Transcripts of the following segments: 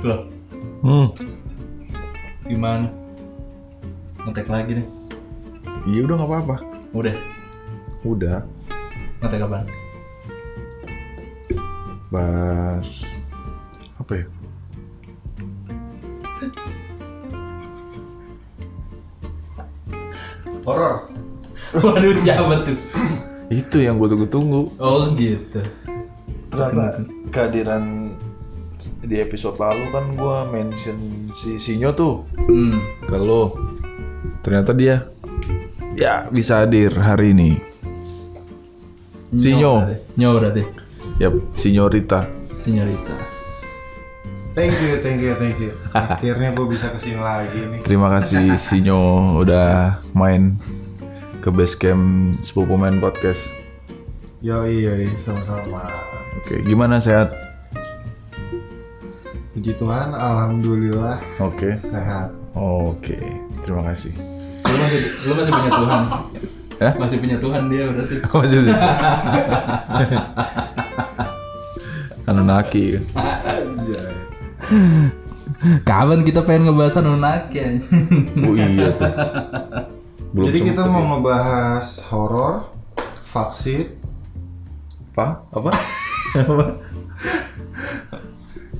Loh, Hmm. gimana? Ngetek lagi nih. Iya udah nggak apa-apa. Udah, Udah. ngetek apaan? Bahas apa ya? Horor. Waduh, siapa tuh? Itu yang gue tunggu-tunggu. Oh gitu. Ternyata kehadiran di episode lalu kan gue mention si Sinyo tuh Hmm. ke lo. Ternyata dia ya bisa hadir hari ini. Sinyo. berarti. Nyo berarti. Yap, Sinyorita. Senyorita. Thank you, thank you, thank you. Akhirnya gue bisa ke sini lagi nih. Terima kasih Sinyo udah main ke base camp Sepupu Main Podcast. Yoi, yoi, sama-sama. Oke, gimana sehat? Puji Tuhan, alhamdulillah Oke. sehat. Oke, terima kasih. Lu masih, lu masih punya Tuhan. Hah? Masih punya Tuhan dia berarti. Masih sih. Anunnaki. Kapan kita pengen ngebahas Anunnaki? Oh iya tuh. Belum Jadi kita mau ya. ngebahas horor, vaksin. apa? Apa?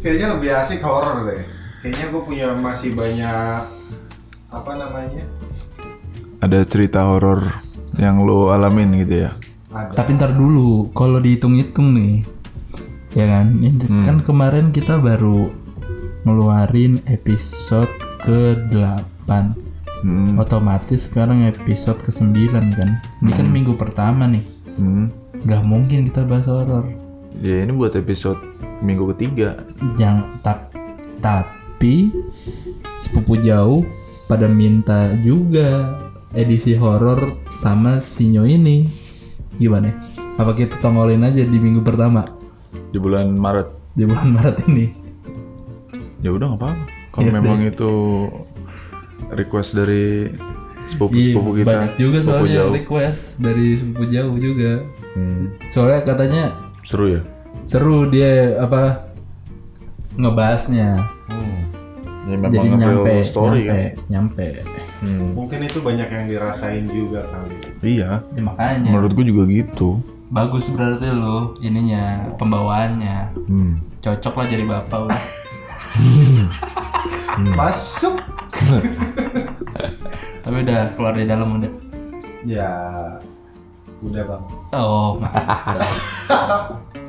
Kayaknya lebih asik horor deh. Kayaknya gue punya masih banyak apa namanya? Ada cerita horor yang lo alamin gitu ya? Ada. Tapi ntar dulu, kalau dihitung-hitung nih, ya kan, ini kan kemarin kita baru ngeluarin episode ke-8 Hmm. Otomatis sekarang episode ke-9 kan Ini kan minggu pertama nih Hmm. Gak mungkin kita bahas horor Ya ini buat episode minggu ketiga. Jangan tap, Tapi Sepupu jauh pada minta juga edisi horor sama Sinyo ini Gimana? Apa kita tongolin aja di minggu pertama di bulan Maret. Di bulan Maret ini Ya udah nggak apa-apa. Kalau Iya, memang itu request dari sepupu-sepupu Iya, kita, banyak juga sepupu soalnya jauh. request dari sepupu jauh juga Hmm. Soalnya katanya Seru ya? Seru dia apa ngebahasnya Ya memang jadi nyampe story nyampe kan. nyampe Hmm. Mungkin itu banyak yang dirasain juga kali. Iya. Ya, makanya Menurutku juga gitu. bagus berarti lo ininya pembawaannya Hmm. cocok lah jadi bapak udah. Masuk. tapi udah keluar dari dalam udah Ya, udah bang. oh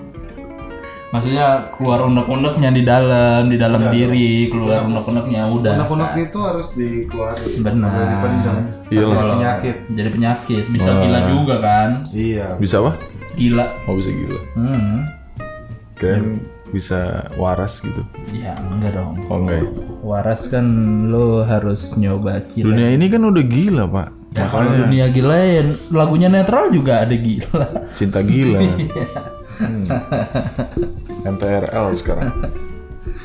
maksudnya keluar unek-uneknya di dalam di dalam diri keluar unek-uneknya udah Unek-unek itu harus dikeluarin. Benar. Dipendam. Iya penyakit. jadi penyakit bisa gila juga kan Iya. Bisa apa? gila Oh bisa gila. hmm Keren bisa waras gitu. ya enggak dong Oh enggak ya? waras kan lo harus nyoba gila Dunia ini kan udah gila pak. ya kalau dunia gila ya lagunya netral juga ada gila Cinta gila. Hmm. MTRL sekarang.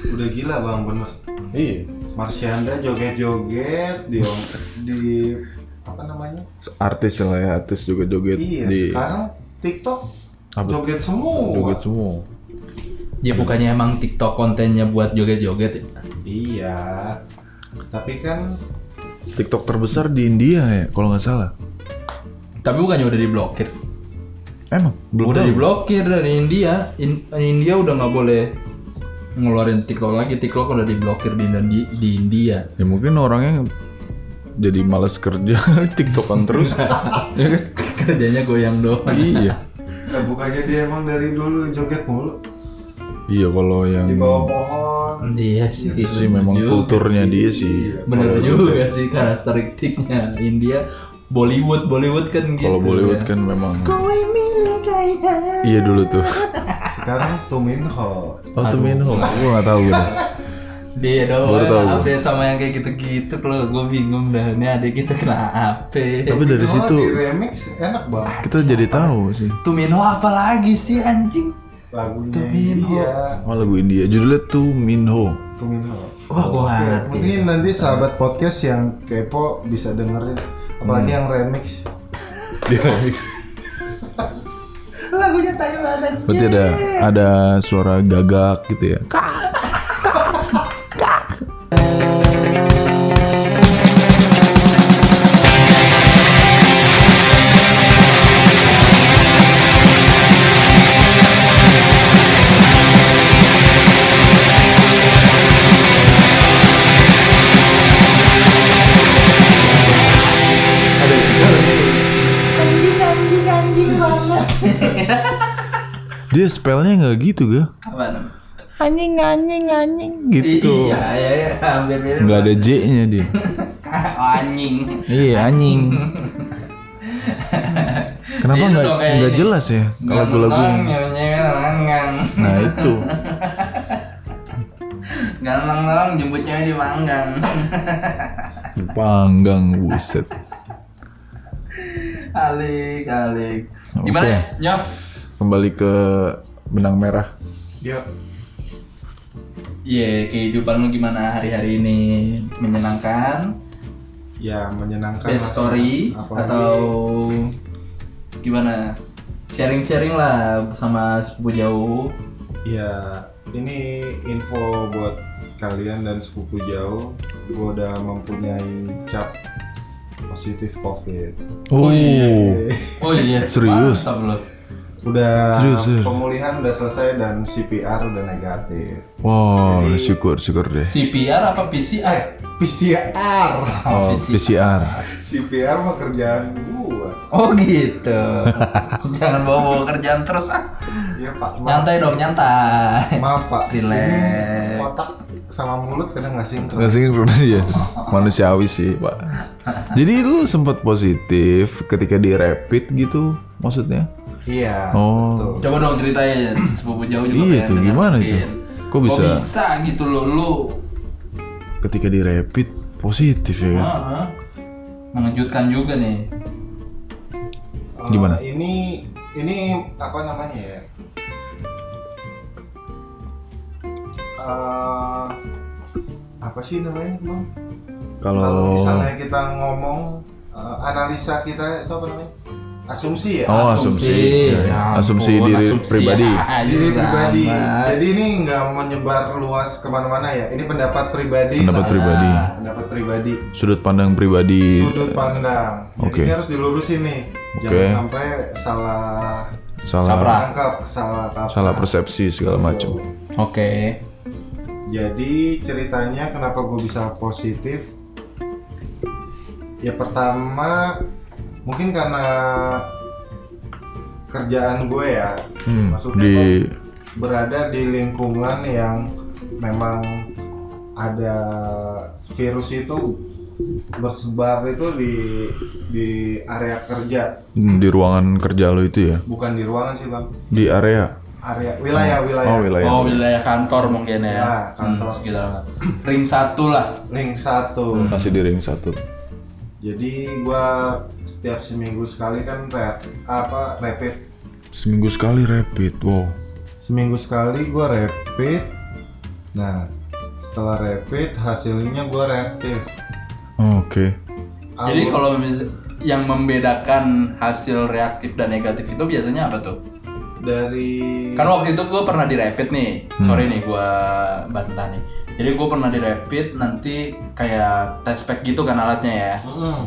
Udah gila bang bener. Iya. Marsyanda joget-joget di di apa namanya? Artis lah ya, artis juga joget Iya, di sekarang TikTok Apa? joget semua. joget semua. ya bukannya emang TikTok kontennya buat joget-joget ya Iya. Tapi kan TikTok terbesar di India ya, kalau nggak salah. tapi bukannya udah diblokir Emang belum udah diblokir dari India In- India udah nggak boleh ngeluarin TikTok lagi TikTok udah diblokir di, di, di India Ya mungkin orangnya jadi males kerja TikTokan terus. ya kan? kerjanya goyang doang iya. eh, bukannya dia emang dari dulu joget mulu Iya kalau yang di bawah pohon. iya sih itu sih memang kulturnya dia sih. bener juga sih karakteristiknya India Bollywood Bollywood kan gitu Kalau Bollywood ya. kan memang Iya dulu tuh. Sekarang Tuminho. Oh tuh Minho, gue nggak tahu gitu. dia gua. update sama yang kayak gitu-gitu kalau gue bingung dah ini adik kita kena apa Tapi dari Oh, situ di remix enak banget kita jadi tahu sih. Tumino apa lagi sih anjing lagunya Tuminho. iya Oh lagu India judulnya tuh Minho. Tuminho. wah gue ngerti mungkin nanti sahabat podcast yang kepo bisa dengerin apalagi yang remix. Di remix. Lagunya tai banget Berarti ada ada suara gagak gitu ya. Spellnya nggak gitu ga? Apaan? Anjing anjing anjing gitu. Iya, iya, iya, hampir mirip. Nggak ada J-nya dia. Oh, anjing. Iya anjing. Kenapa nggak nggak jelas ya lagu-lagu? Nyewer, ngangang. Nah itu. Ganang dong, jemput cewek di manggang. Panggang buset. alik, alik. Gimana Oke. ya, Nyok? Kembali ke benang merah. Dia Iya, kehidupan lu gimana hari-hari ini? Menyenangkan? ya menyenangkan Bad story? Apalagi- Atau gimana? Sharing-sharing lah sama sepupu jauh. Ya, ini info buat kalian dan sepupu jauh. Gue udah mempunyai cap positif COVID. Oh, Oh iya, Serius? Mantap. Udah Serius, serius. pemulihan udah selesai dan CPR udah negatif. wow, syukur syukur deh. CPR apa PCR? Eh, PCR. Oh, PCR. CPR mah kerjaan gua. Oh gitu. Jangan bawa-bawa kerjaan terus ah. Iya pak. Nyantai dong, nyantai. Maaf pak. Relax. Ini Otak sama mulut kadang nggak sinkron. Nggak sinkron ya. Manusiawi sih, Pak. Jadi lu sempat positif ketika di rapid gitu maksudnya? Iya. Oh. Betul. Coba dong ceritain sepupu jauh juga Iya tuh, gimana itu? Kok bisa? Kok bisa gitu loh lu? Ketika di rapid positif ya kan? Ah. mengejutkan juga nih. Eh, Gimana? ini ini apa namanya ya? Eh, apa sih namanya bang? Kalau misalnya kita ngomong eh, analisa kita itu apa namanya? Asumsi ya. Oh, asumsi. Ya, ya. Asumsi diri pribadi. aja Diri pribadi. Jadi ini nggak menyebar luas ke mana-mana ya. Ini pendapat pribadi. pendapat lah. pribadi, Pendapat pribadi. sudut pandang pribadi. Sudut pandang. Jadi Oke. ini harus dilurusin nih. Jangan Oke. sampai salah Salah Kaprah. tangkap, salah kaprah. salah persepsi segala macam. Oke. Jadi ceritanya kenapa gue bisa positif? Ya pertama mungkin karena kerjaan gue ya, Hmm, maksudnya di berada di lingkungan yang memang ada virus itu bersebar itu di di area kerja, hmm, di ruangan kerja lo itu ya? bukan di ruangan sih bang, Di area. area wilayah wilayah. Oh, wilayah. Oh wilayah kantor mungkin ya. Ya, kantor. Hmm, sekitar ring satu lah. Link satu. Masih di ring satu. Jadi gua setiap seminggu sekali kan rap, apa rapid. Seminggu sekali rapid. Wow. Seminggu sekali gua rapid. Nah, setelah rapid hasilnya gua reaktif. Oh, Oke. Jadi Alur- kalau yang membedakan hasil reaktif dan negatif itu biasanya apa tuh? dari Kan waktu itu gue pernah di rapid nih, sorry nih gue bantah nih. Jadi gue pernah di rapid nanti kayak test pack gitu kan alatnya ya, Mm,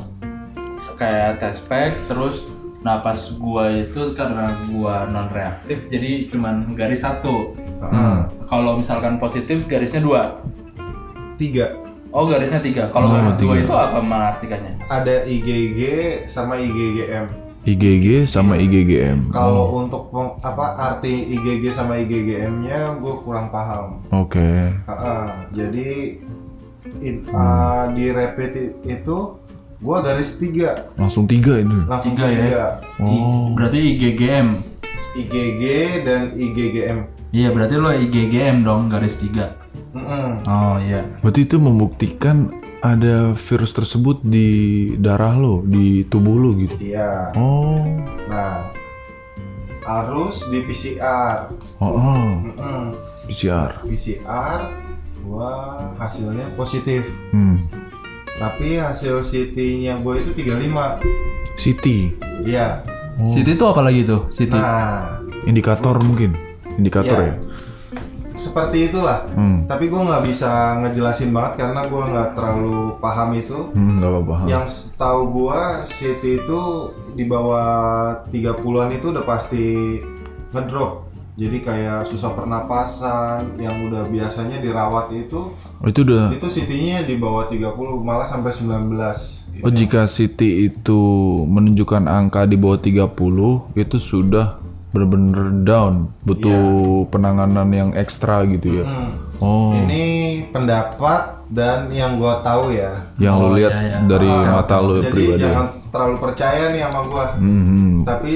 kayak test pack terus nah pas gua itu karena gua non reaktif jadi cuman garis satu. ah, Kalau misalkan positif garisnya dua. tiga Oh garisnya tiga. Kalau garis dua itu apa mengartikannya? ada IgG sama IgGM. IgG sama IgGM. Kalau untuk peng- apa arti IgG sama IgGM-nya gue kurang paham. Oke. Ah, ah, jadi in- ah, di rapid i- itu gue garis tiga Langsung tiga itu. langsung Tiga tiga, ya? I- berarti IgGM. IgG dan IgGM. Iya berarti lo IgGM dong garis tiga. Mm-mm. Oh iya. Berarti itu membuktikan ada virus tersebut di darah lo, di tubuh lo gitu. Iya. Oh. Nah, harus di PCR. Oh, oh. Mm-mm. PCR. PCR, gua hasilnya positif. Hmm. Tapi hasil CT-nya gue itu 35. City. Iya. City itu apa lagi tuh? City. Nah, Indikator mungkin. Indikator Iya. ya. Seperti itulah. Hmm. Tapi gue nggak bisa ngejelasin banget karena gue nggak terlalu paham itu. Hmm, nggak apa-apa. Yang setahu gue CT itu di bawah 30-an itu udah pasti ngedrop. Jadi kayak susah pernapasan yang udah biasanya dirawat itu Oh, itu udah. itu CT-nya di bawah 30 malah sampai 19. Oh, jika City itu menunjukkan angka di bawah 30, itu sudah bener-bener down, butuh penanganan yang ekstra gitu ya. Hmm. Oh, Ini pendapat dan yang gua tahu ya. yang lu Oh, lihat iya, iya. dari Ah, mata lu Jadi pribadi. jangan terlalu percaya nih sama gua. Hmm, Tapi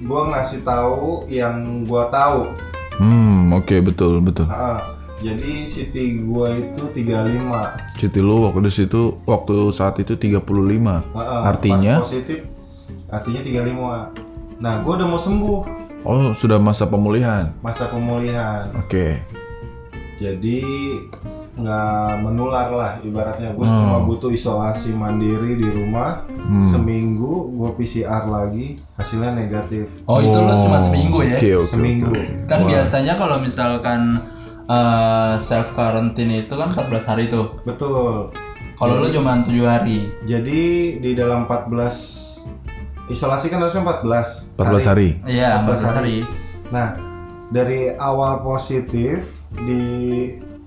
gua ngasih tahu yang gua tahu. hmm, oke betul betul. Ah, jadi city gua itu 35. Citi lu waktu di situ waktu saat itu 35. Ah, ah, Artinya? pas positif artinya 35. Nah, gua udah mau sembuh Oh, sudah masa pemulihan. masa pemulihan. Oke. Jadi nggak menular lah ibaratnya gue Hmm. cuma butuh isolasi mandiri di rumah Hmm. seminggu gue PCR lagi hasilnya negatif Oh, itu lu cuma seminggu ya? Oke, oke. seminggu Kan biasanya kalau misalkan self quarantine itu kan 14 hari tuh. betul Kalau lu cuma 7 hari. jadi di dalam 14 isolasi kan harusnya 14 14 hari. Iya, 14 14 hari. nah dari awal positif di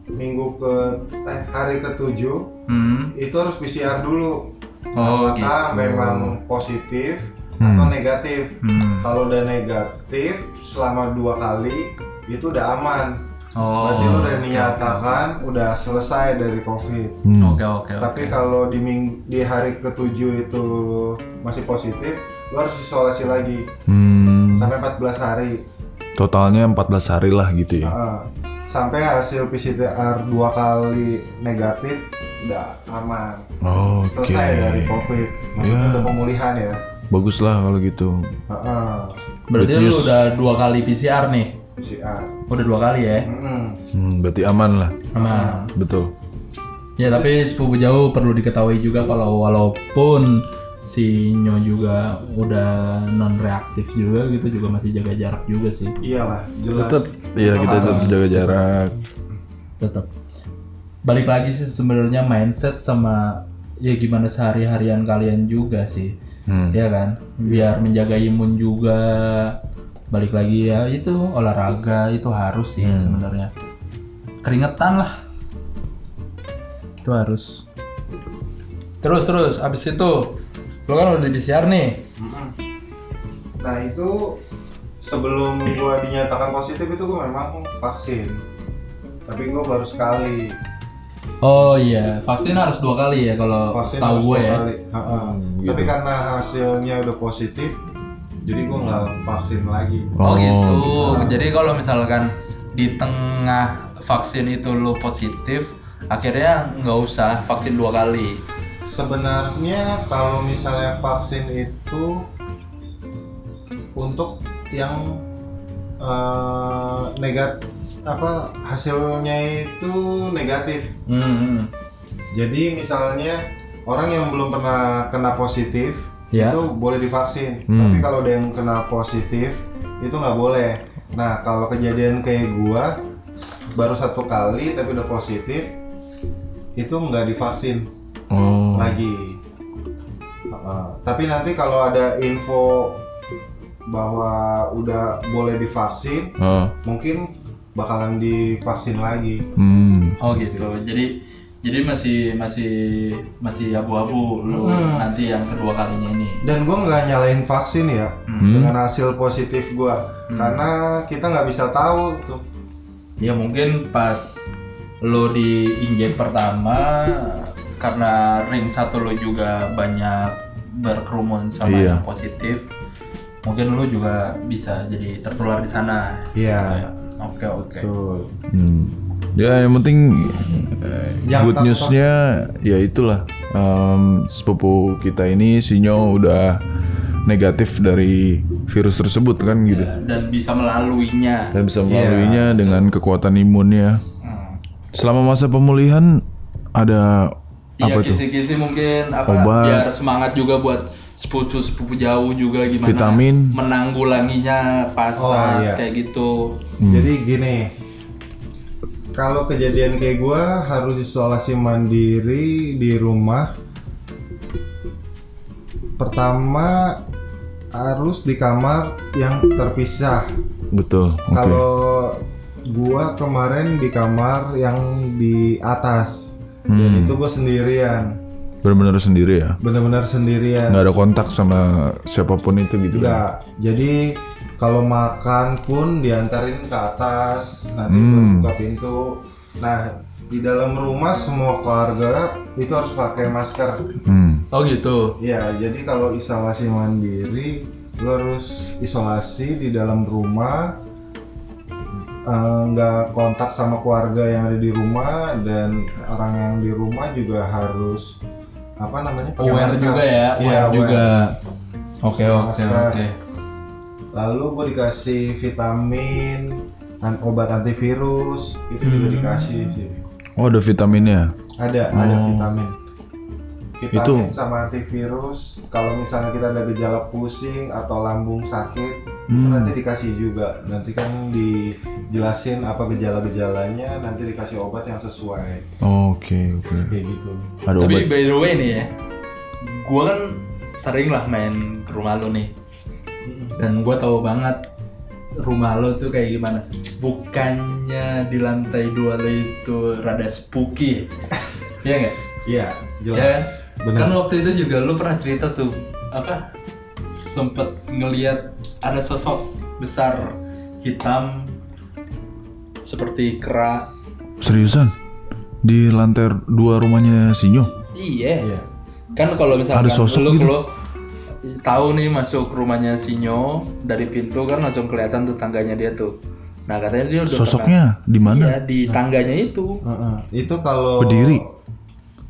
minggu ke eh, hari ketujuh Hmm. itu harus PCR dulu Oh, apakah gitu. memang positif atau negatif Hmm. kalau udah negatif selama dua kali itu udah aman Oh. berarti lu udah dinyatakan udah selesai dari covid Hmm. Oke, oke. oke. tapi kalau di ming di hari ketujuh itu masih positif lu harus isolasi lagi Hmm. sampai 14 hari Totalnya 14 hari lah gitu ya. Heeh. sampai hasil PCR dua kali negatif udah aman Oke. selesai dari covid maksudnya Ya. udah pemulihan ya Bagus lah kalau gitu. Heeh. Berarti Good lu news. udah dua kali PCR nih. PCR Udah dua kali ya. Mm-mm. Hmm, berarti aman lah. Aman. Betul. Ya tapi sepupu jauh perlu diketahui juga kalau walaupun si Nyo juga udah non reaktif juga gitu juga masih jaga jarak juga sih. Iyalah jelas. Tetap iya kita tetap jaga jarak. tetap balik lagi sih sebenarnya mindset sama ya gimana sehari-harian kalian juga sih. Hmm. ya kan? Biar menjaga imun juga. Balik lagi ya itu olahraga itu harus sih sebenarnya. Keringetan lah. Itu harus. Terus terus abis itu lo kan udah di PCR nih Nah itu sebelum gua dinyatakan positif itu gua memang vaksin. Tapi gua baru sekali oh iya vaksin harus dua kali ya kalau vaksin tahu gue ya kali. Ha-ha. Tapi karena hasilnya udah positif, jadi gua nggak vaksin lagi. Oh, Oh, gitu. Jadi kalau misalkan di tengah vaksin itu lo positif, akhirnya nggak usah vaksin dua kali. Sebenarnya kalau misalnya vaksin itu untuk yang eh, negat apa hasilnya itu negatif. Hmm, hmm. Jadi misalnya orang yang belum pernah kena positif Ya. itu boleh divaksin, Hmm. tapi kalau ada yang kena positif itu nggak boleh. Nah kalau kejadian kayak gua baru satu kali tapi udah positif itu nggak divaksin Oh. Lagi. Uh, tapi nanti kalau ada info bahwa udah boleh divaksin, Oh. mungkin bakalan divaksin lagi. Hmm. Oh gitu. Jadi jadi masih masih masih abu-abu lo Hmm. nanti yang kedua kalinya ini. Dan gue nggak nyalain vaksin ya dengan hasil positif gue, karena kita nggak bisa tahu tuh. Ya mungkin pas lo di injek pertama karena ring satu lo juga banyak berkerumun sama Iya. yang positif. Mungkin lo juga bisa jadi tertular di sana. Iya. Oke oke. Hmm. Ya yang penting eh, Yang good newsnya ya itulah Em, sepupu kita ini sinyo udah negatif dari virus tersebut kan gitu Ya, dan bisa melaluinya. dan bisa melaluinya dengan kekuatan imunnya. Hmm. Selama masa pemulihan ada Iya kisi-kisi mungkin apa Obat. biar semangat juga buat sepupu-sepupu jauh juga gimana Vitamin. menanggulanginya pasar Oh, iya. kayak gitu. Jadi gini, kalau kejadian kayak gue harus isolasi mandiri di rumah. Pertama harus di kamar yang terpisah. Betul. Oke. Kalau gua kemarin di kamar yang di atas dan Hmm. itu gue sendirian, Benar-benar sendiri ya. benar-benar sendirian. Nggak ada kontak sama siapa pun itu gitu kan. Enggak. Jadi kalau makan pun diantarin ke atas nanti Hmm. buka pintu nah di dalam rumah semua keluarga itu harus pakai masker Hmm. Oh gitu. ya jadi kalau isolasi mandiri lo harus isolasi di dalam rumah eh, nggak kontak sama keluarga yang ada di rumah dan orang yang di rumah juga harus apa namanya pakai Aware masker. juga ya, Iya, aware aware. juga. Oke oke Masker. oke. lalu gue dikasih vitamin an- obat antivirus itu juga Hmm. dikasih sih Oh ada vitaminnya. ada ada Oh. vitamin vitamin Itu- sama antivirus kalau misalnya kita ada gejala pusing atau lambung sakit Hmm. nanti dikasih juga nanti kan dijelasin apa gejala-gejalanya nanti dikasih obat yang sesuai Oke oke. kayak gitu Ada Tapi obat. by the way nih ya, gua kan sering lah main ke rumah lo nih, dan gua tahu banget rumah lo tuh kayak gimana. Bukannya di lantai dua lo itu rada spooky, ya nggak? iya Ya kan? jelas benar Kan waktu itu juga lu pernah cerita tuh apa? Sempet ngeliat ada sosok besar hitam seperti kera. Seriusan? Di lantai dua rumahnya Sinyo? Iya. iya Kan kalau misalkan Ada sosok lu, gitu? lu tahu nih masuk rumahnya Sinyo dari pintu kan langsung kelihatan tuh tangganya dia tuh. Nah katanya dia udah Sosoknya di mana? Iya di tangganya itu. Heeh. itu kalau Berdiri?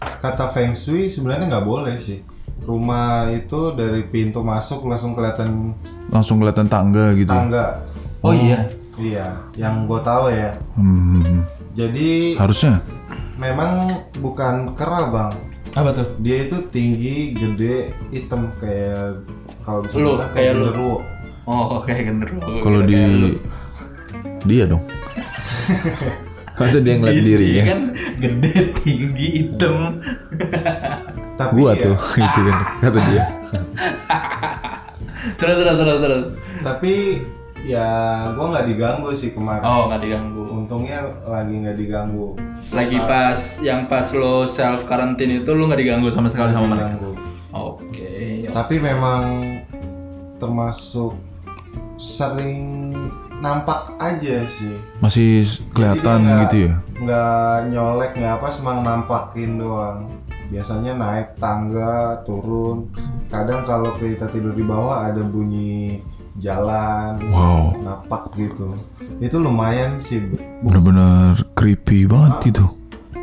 kata feng shui sebenarnya nggak boleh sih rumah itu dari pintu masuk langsung kelihatan Langsung kelihatan tangga gitu. tangga Oh iya. iya yang gue tahu ya Hmm. jadi Harusnya. memang bukan kera bang Apa tuh? dia itu tinggi gede hitam kayak kalau bisa Lu, kayak kayak lu. genderuwo Oh kayak genderuwo. Kalau Kira di dia dong. Masa dia ngeliat Iya, diri iya ya? kan gede tinggi hitam. tapi Gua ya, tuh itu kan kata dia. terus terus terus terus. tapi ya gue nggak diganggu sih kemarin Oh nggak diganggu. untungnya lagi nggak diganggu Lagi pas yang pas lo self quarantine itu lo nggak diganggu sama sekali sama mereka. Oke. tapi memang termasuk sering nampak aja sih Masih kelihatan gitu ya? nggak nyolek nggak apa semang nampakin doang biasanya naik tangga turun kadang kalau kita tidur di bawah ada bunyi jalan Wow. napak gitu itu lumayan sih Bu. Bener-bener creepy banget itu.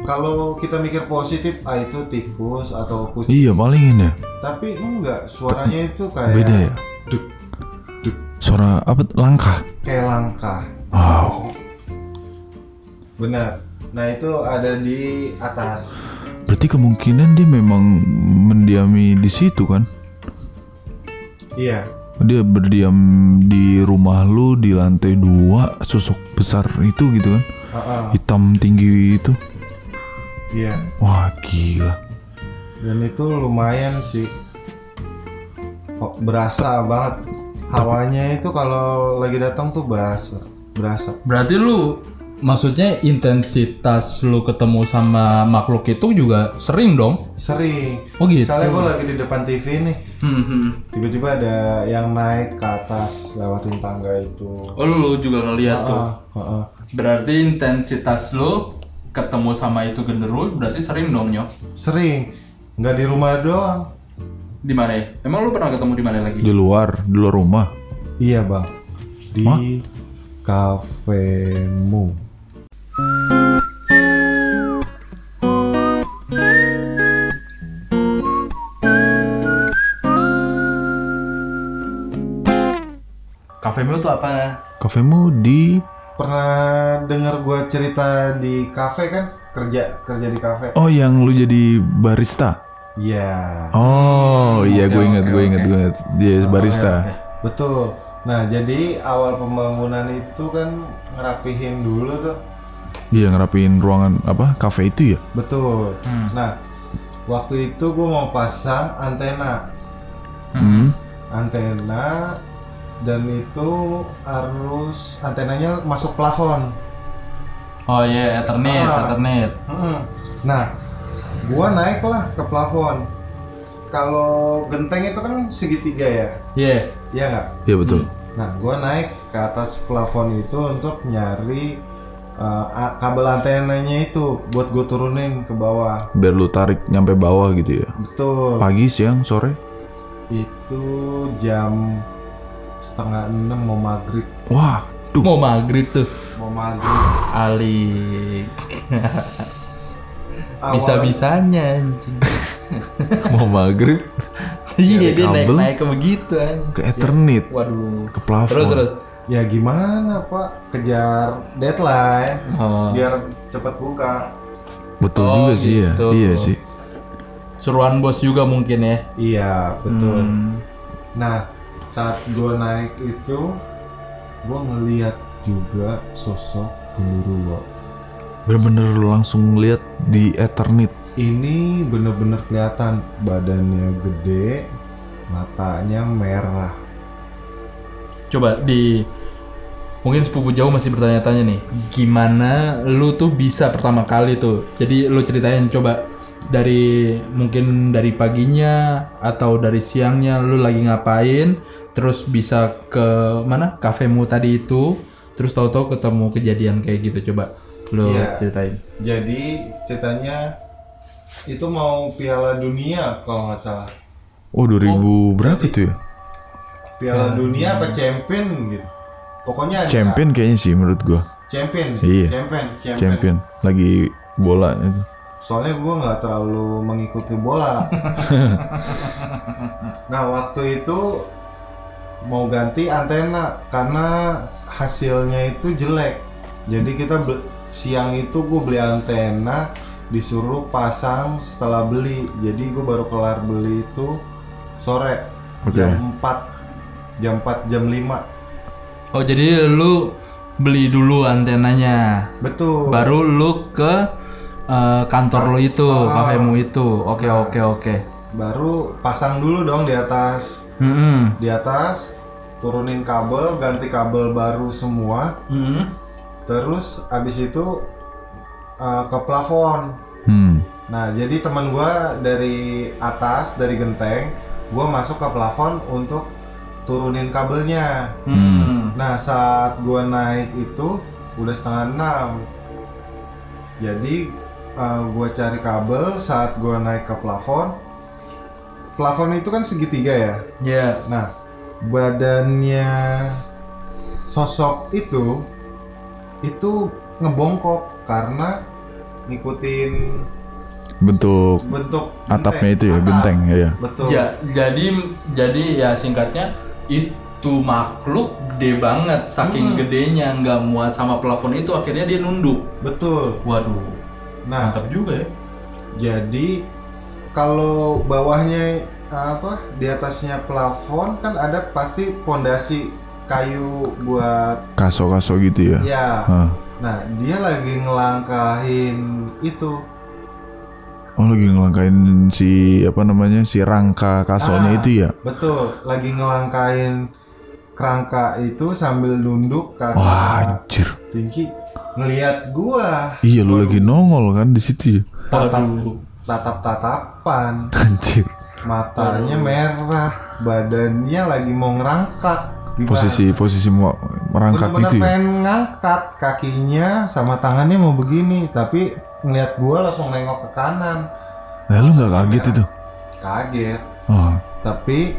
kalau kita mikir positif ah itu tikus atau kucing Iya palingin ya. tapi enggak suaranya itu kayak Beda ya. duk duk Suara apa? Langkah. kayak langkah Wow. benar nah itu ada di atas Berarti kemungkinan dia memang mendiami di situ kan? iya Dia berdiam di rumah lu di lantai dua sosok besar itu gitu kan? Ah, ah, Hitam tinggi itu. iya Wah gila. dan itu lumayan sih kok berasa banget hawanya itu kalau lagi datang tuh berasa berasa Berarti lu maksudnya intensitas lu ketemu sama makhluk itu juga sering dong? sering Oh gitu. misalnya gue lagi di depan TV nih Hmm, hmm. tiba-tiba ada yang naik ke atas lewatin tangga itu Oh lu juga ngeliat tuh. Ah, ah, ah. Berarti intensitas lu ketemu sama itu genderuwo berarti sering dong nyo? sering nggak di rumah doang Di mana ya? Emang lu pernah ketemu di mana lagi? Di luar, di luar rumah. iya bang di kafemu Kafemu tuh apa? Kafemu di pernah dengar gua cerita di kafe kan kerja kerja di kafe Oh yang lu jadi barista. iya Oh iya gue ingat gue ingat gue ingat dia barista. betul nah jadi awal pembangunan itu kan ngerapihin dulu tuh Iya ngerapiin ruangan apa kafe itu ya? betul Hmm. nah waktu itu gua mau pasang antena Hmm. antena dan itu harus antenanya masuk plafon Oh iya, Ethernet, Ah. Ethernet. Nah, gua naik lah ke plafon. Kalau genteng itu kan segitiga ya, Iya. iya nggak? Iya betul. Nah, gua naik ke atas plafon itu untuk nyari uh, kabel antenanya itu buat gue turunin ke bawah. Biar lu tarik nyampe bawah gitu ya. Betul. Pagi, siang, sore. Itu jam setengah enam mau maghrib. Wah, tuh. Mau maghrib tuh. Mau maghrib. Awal- Bisa-bisanya anjing. Mau maghrib Iya dia naik naik ke begitu anjing. ke Eternit, Waduh. ke plafon. Terus terus. Ya gimana pak? Kejar deadline. Oh. Biar cepet buka. Betul Oh, juga sih ya. gitu. Iya sih. Suruhan bos juga mungkin ya. Iya betul. Hmm. Nah saat gue naik itu, gue ngeliat juga sosok genderuwo. Bener-bener lu langsung lihat di Eternit. Ini bener-bener kelihatan badannya gede, matanya merah. Coba di mungkin sepupu jauh masih bertanya-tanya nih, gimana lu tuh bisa pertama kali tuh? Jadi lu ceritain coba dari mungkin dari paginya atau dari siangnya lu lagi ngapain, terus bisa ke mana kafemu tadi itu, terus tahu-tahu ketemu kejadian kayak gitu coba lu Iya. ceritain. Jadi ceritanya itu mau Piala Dunia kalau nggak salah. Oh 2000 berapa tuh ya? Piala Dunia apa Champion gitu. Pokoknya ada Champion kayaknya sih menurut gua. Champion, Iya. Champion, Champion. Champion. Lagi bola itu. Soalnya gue nggak terlalu mengikuti bola. nah waktu itu mau ganti antena karena hasilnya itu jelek. Jadi kita be- siang itu gue beli antena disuruh pasang setelah beli. Jadi gue baru kelar beli itu sore Oke. jam 4 jam 4 jam 5 Oh jadi lu beli dulu antenanya, betul baru lu ke eh, kantor lu itu, kafemu itu. Oke oke oke. baru pasang dulu dong di atas Hmm. di atas turunin kabel ganti kabel baru semua Hmm. terus abis itu uh, ke plafon Hmm. nah jadi teman gua dari atas dari genteng gua masuk ke plafon untuk turunin kabelnya Hmm. nah saat gua naik itu udah setengah enam jadi uh, gua cari kabel saat gua naik ke plafon plafon itu kan segitiga ya Ya. Nah, badannya sosok itu itu ngebongkok karena ngikutin Bentuk bentuk atapnya itu ya, Atap. genteng ya. Betul. Ya, jadi jadi ya singkatnya itu makhluk gede banget, saking gedenya nggak muat sama plafon itu akhirnya dia nunduk. Betul. Waduh, Nah, mantap juga ya. jadi kalau bawahnya apa di atasnya plafon kan ada pasti pondasi kayu buat Kaso-kaso gitu ya. ya. Nah, dia lagi ngelangkahin itu Oh lagi ngelangkain si apa namanya si rangka kasonya Ah. itu ya. Betul, lagi ngelangkain kerangka itu sambil nunduk karena Wah anjir. tinggi ngelihat gua Iya lu lagi nongol kan di situ ya. tatap tatap tatapan Anjir. matanya merah badannya lagi mau ngerangkat Gimana? Posisi posisi mau merangkak gitu ya. pengen ngangkat kakinya sama tangannya mau begini tapi ngelihat gua langsung nengok ke kanan Nah lu nggak kaget itu? kaget Oh. tapi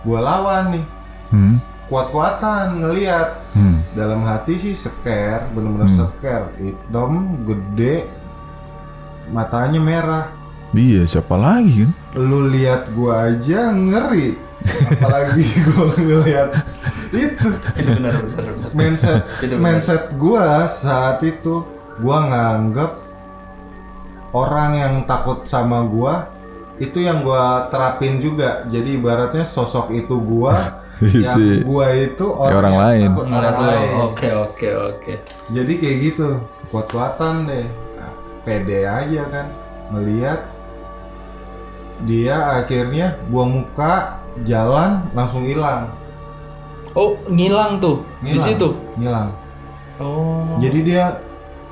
gua lawan nih Hmm. kuat-kuatan ngelihat Hmm. Dalam hati sih seker bener-bener seker hitam gede matanya merah Iya siapa lagi kan? lu lihat gua aja ngeri apalagi gua ngeliat itu Itu benar benar. mindset Itu benar. mindset gua saat itu gua nganggep orang yang takut sama gua itu yang gua terapin juga jadi ibaratnya sosok itu gua yang ya. gua itu orang, orang yang lain. takut orang lain Oke oke oke. jadi kayak gitu kuat-kuatan deh Nah, pede aja kan melihat dia akhirnya buang muka jalan langsung hilang Oh ngilang tuh di Ngilang. situ. ngilang Oh. jadi dia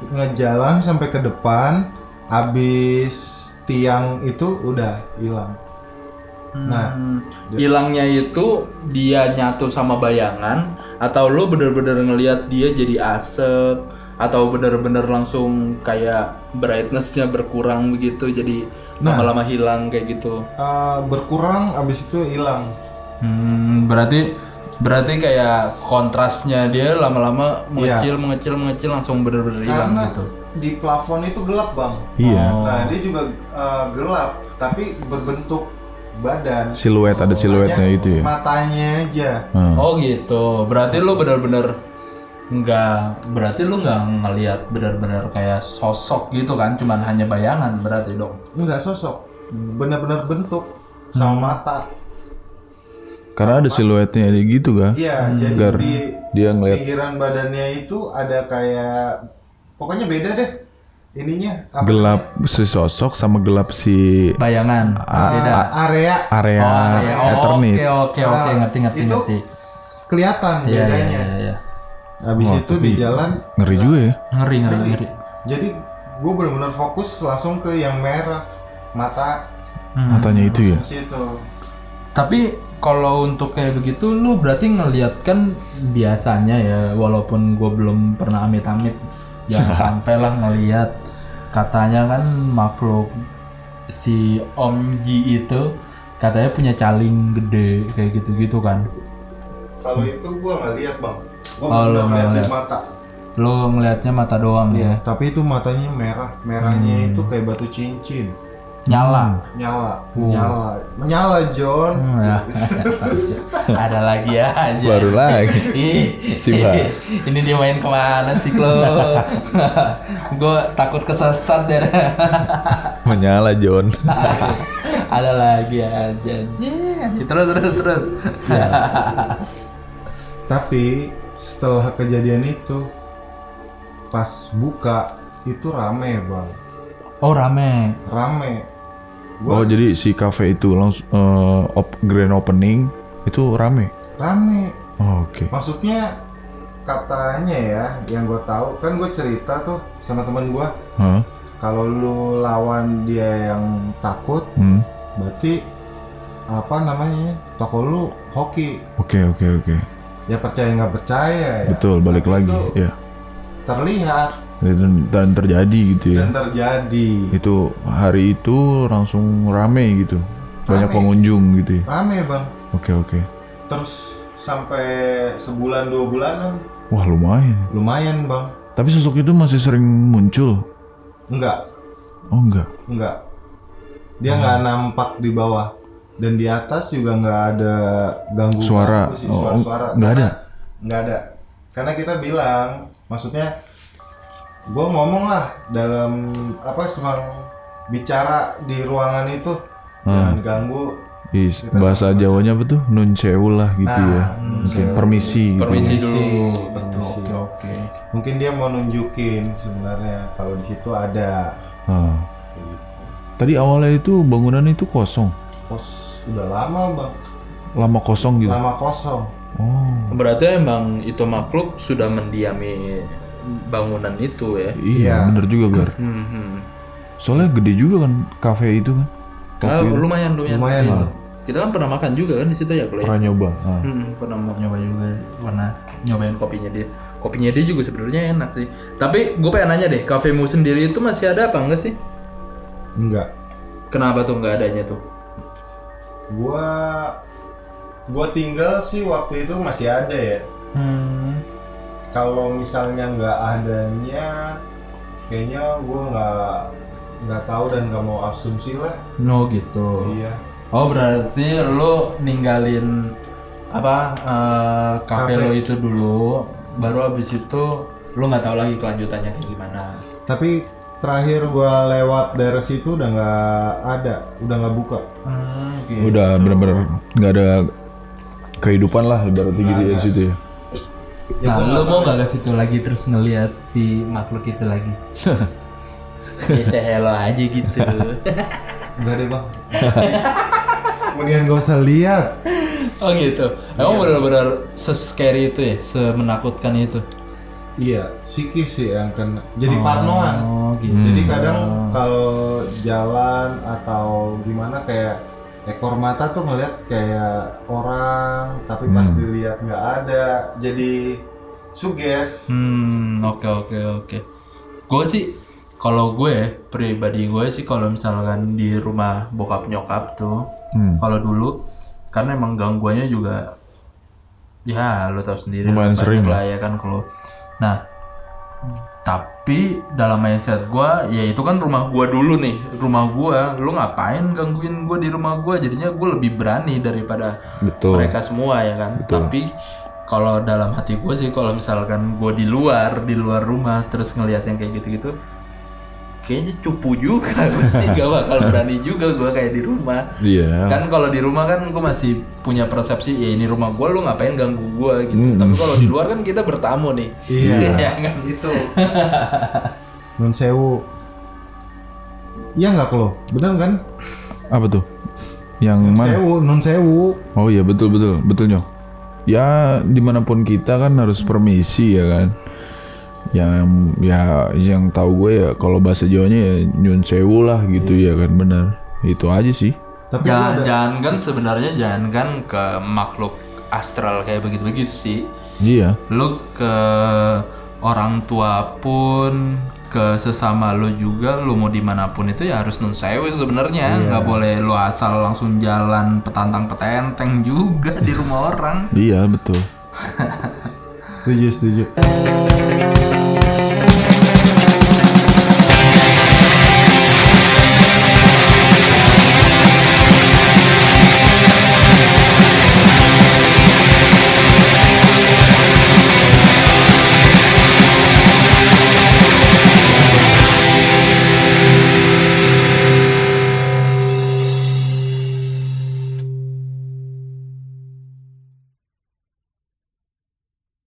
ngejalan sampai ke depan abis tiang itu udah hilang Nah, Hmm, hilangnya itu dia nyatu sama bayangan atau lu bener-bener ngelihat dia jadi asap atau bener-bener langsung kayak brightnessnya berkurang begitu jadi lama-lama hilang kayak gitu. eh, berkurang abis itu hilang. Hmm, berarti berarti kayak kontrasnya dia lama-lama mengecil mengecil mengecil langsung bener-bener hilang Karena gitu. di plafon itu gelap bang. Iya. Nah dia juga eh, gelap tapi berbentuk badan. Siluet ada siluetnya itu ya. Matanya aja. Hmm. Oh gitu. Berarti lu bener-bener nggak berarti lu nggak ngelihat bener-bener kayak sosok gitu kan cuman hanya bayangan berarti dong Enggak sosok, benar-benar bentuk sama mata. Karena ada siluetnya dia gitu kan. Iya, jadi Gar- di Dia ngeliat pinggiran badannya itu ada kayak pokoknya beda deh ininya apa gelap si sosok sama gelap si bayangan beda area area oh, iya. Oh, Eternit. oke oke oke Ah, ngerti ngerti itu ngerti kelihatan Iya, iya, bedanya. iya, iya. Habis itu di jalan Ngeri juga ya. ngeri ngeri ngeri jadi gue benar-benar fokus langsung ke yang merah mata Hmm. Matanya itu ya. situ. Tapi kalau untuk kayak begitu lu berarti ngelihat kan biasanya ya walaupun gue belum pernah amit-amit jangan sampai lah ngelihat katanya kan makhluk si Om Ji itu katanya punya caling gede kayak gitu-gitu kan. Kalau itu gue nggak lihat bang, gue Oh, di lihat. mata. Lu ngelihatnya mata doang ya. Iya, tapi itu matanya merah, merahnya itu kayak batu cincin, Nyala. nyala, nyala, menyala John. Hmm, ya. Ada lagi ya aja. Baru lagi. Ih, Si Bas. ini dia main ke mana sih lo? Gue takut kesesat deh. Menyala John. Ada lagi aja. Terus terus terus. Tapi setelah kejadian itu, pas buka itu rame bang, Oh rame. rame. Oh jadi si cafe itu langsung eh, op- grand opening itu rame. Rame. Oh, Oke. Maksudnya katanya ya, yang gue tahu kan gue cerita tuh sama teman gue, Hah? kalau lu lawan dia yang takut, Hmm. berarti apa namanya toko lu hoki. Oke oke oke. Ya percaya nggak percaya ya. Betul balik Tapi lagi. Ya. Terlihat Dan, dan terjadi gitu ya. dan terjadi. Itu hari itu langsung rame gitu. Banyak Rame. pengunjung gitu ya. Rame bang. Oke oke. Terus sampai sebulan dua bulanan Wah lumayan. lumayan bang. Tapi sosok itu masih sering muncul. Enggak, Oh enggak. enggak. Dia nggak nampak di bawah dan di atas juga nggak ada ganggu Suara. sih, Oh, suara-suara. nggak Karena- ada? Nggak ada. Karena kita bilang, maksudnya, gue ngomong lah dalam apa semang bicara di ruangan itu jangan ganggu. Is, bahasa Jawanya apa tuh? Nun sewu lah gitu ya. Mungkin permisi gitu. Permisi dulu. Permisi. Oke oke. Mungkin dia mau nunjukin sebenarnya kalau di situ ada Ah. Tadi awalnya itu bangunan itu kosong. pos udah lama bang, Lama kosong gitu. lama kosong. Oh. Berarti emang itu makhluk sudah mendiami bangunan itu ya. Iya, Iya. bener juga Gar. Hmm, hmm. Soalnya gede juga kan kafe itu kan. Ah, lumayan lumayan. Lumayan, Itu. Bang. Kita kan pernah makan juga kan di situ ya, Clay? Pernah nyoba. Ah. Hmm, pernah mau nyoba juga, pernah nyobain kopinya dia. Kopinya dia juga sebenarnya enak sih. Tapi gue pengen nanya deh, kafemu sendiri itu masih ada apa enggak sih? Enggak. Kenapa tuh nggak adanya tuh? Gua gua tinggal sih waktu itu masih ada ya. Hmm. Kalau misalnya nggak adanya, kayaknya gua nggak nggak tahu dan nggak mau asumsi lah. No gitu. Iya. Oh berarti lo ninggalin apa eh, kafe Kafe. lo itu dulu, baru abis itu lo nggak tahu lagi kelanjutannya kayak gimana. Tapi terakhir gua lewat daerah situ udah nggak ada, udah nggak buka. Hmm, gitu. Udah bener-bener nggak ada kehidupan lah ibaratnya gitu ya situ ya. Nah, lo mau nggak ke situ lagi terus ngelihat si makhluk itu lagi? ya say hello aja gitu. Enggak deh bang. Kemudian gak usah lihat. oh gitu. Emang benar-benar se-scary itu ya, semenakutkan itu. Iya, psikis sih yang kena. Jadi parnoan. Oh gitu. Jadi kadang kalau jalan atau gimana kayak ekor mata tuh ngeliat kayak orang tapi pas Hmm. dilihat nggak ada jadi suges Hmm, oke oke oke. Gue sih kalau gue pribadi gue sih kalau misalkan di rumah bokap nyokap tuh, Hmm. kalau dulu karena emang gangguannya juga ya lo tau sendiri Lumayan sering lah ya kan kalau nah tapi dalam mindset gue ya itu kan rumah gue dulu nih. Rumah gue lu ngapain gangguin gue di rumah gue jadinya gue lebih berani daripada Betul. mereka semua ya kan? Tapi kalau dalam hati gue sih kalau misalkan gue di luar di luar rumah terus ngelihat yang kayak gitu-gitu kayaknya cupu juga gue sih gak bakal berani juga gue kayak di rumah Iya. kan kalau di rumah kan gue masih punya persepsi ya ini rumah gue lu ngapain ganggu gue gitu tapi kalau di luar kan kita bertamu nih Iya. Ya kan? itu nun sewu iya nggak lo bener kan Apa tuh? Yang mana? sewu nun sewu Oh iya betul betul betul nyok. Ya di mana pun kita kan harus permisi ya kan. Yang ya yang tahu gue ya kalau bahasa Jawanya ya nyun sewu lah gitu ya kan benar. Itu aja sih. tapi jangan ada jangan kan sebenarnya jangan kan ke makhluk astral kayak begitu begitu sih Iya. lu ke orang tua pun ke sesama lu juga lu mau di mana pun itu ya harus nun sewu sebenarnya nggak boleh lu asal langsung jalan petantang petenteng juga di rumah orang Iya betul. setuju setuju